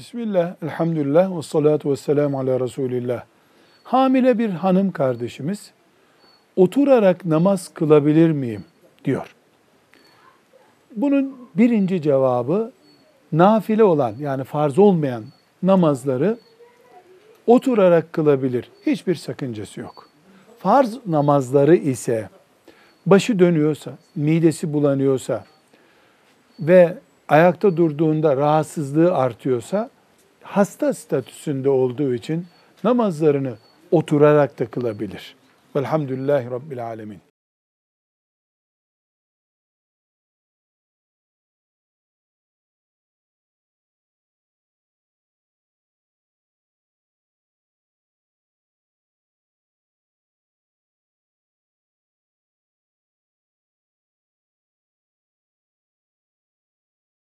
Bismillah, elhamdülillah ve salatu ve selamu ala Resulillah. Hamile bir hanım kardeşimiz oturarak namaz kılabilir miyim diyor. Bunun birinci cevabı nafile olan yani farz olmayan namazları oturarak kılabilir. Hiçbir sakıncası yok. Farz namazları ise başı dönüyorsa, midesi bulanıyorsa ve ayakta durduğunda rahatsızlığı artıyorsa hasta statüsünde olduğu için namazlarını oturarak da kılabilir. Velhamdülillahi Rabbil Alemin.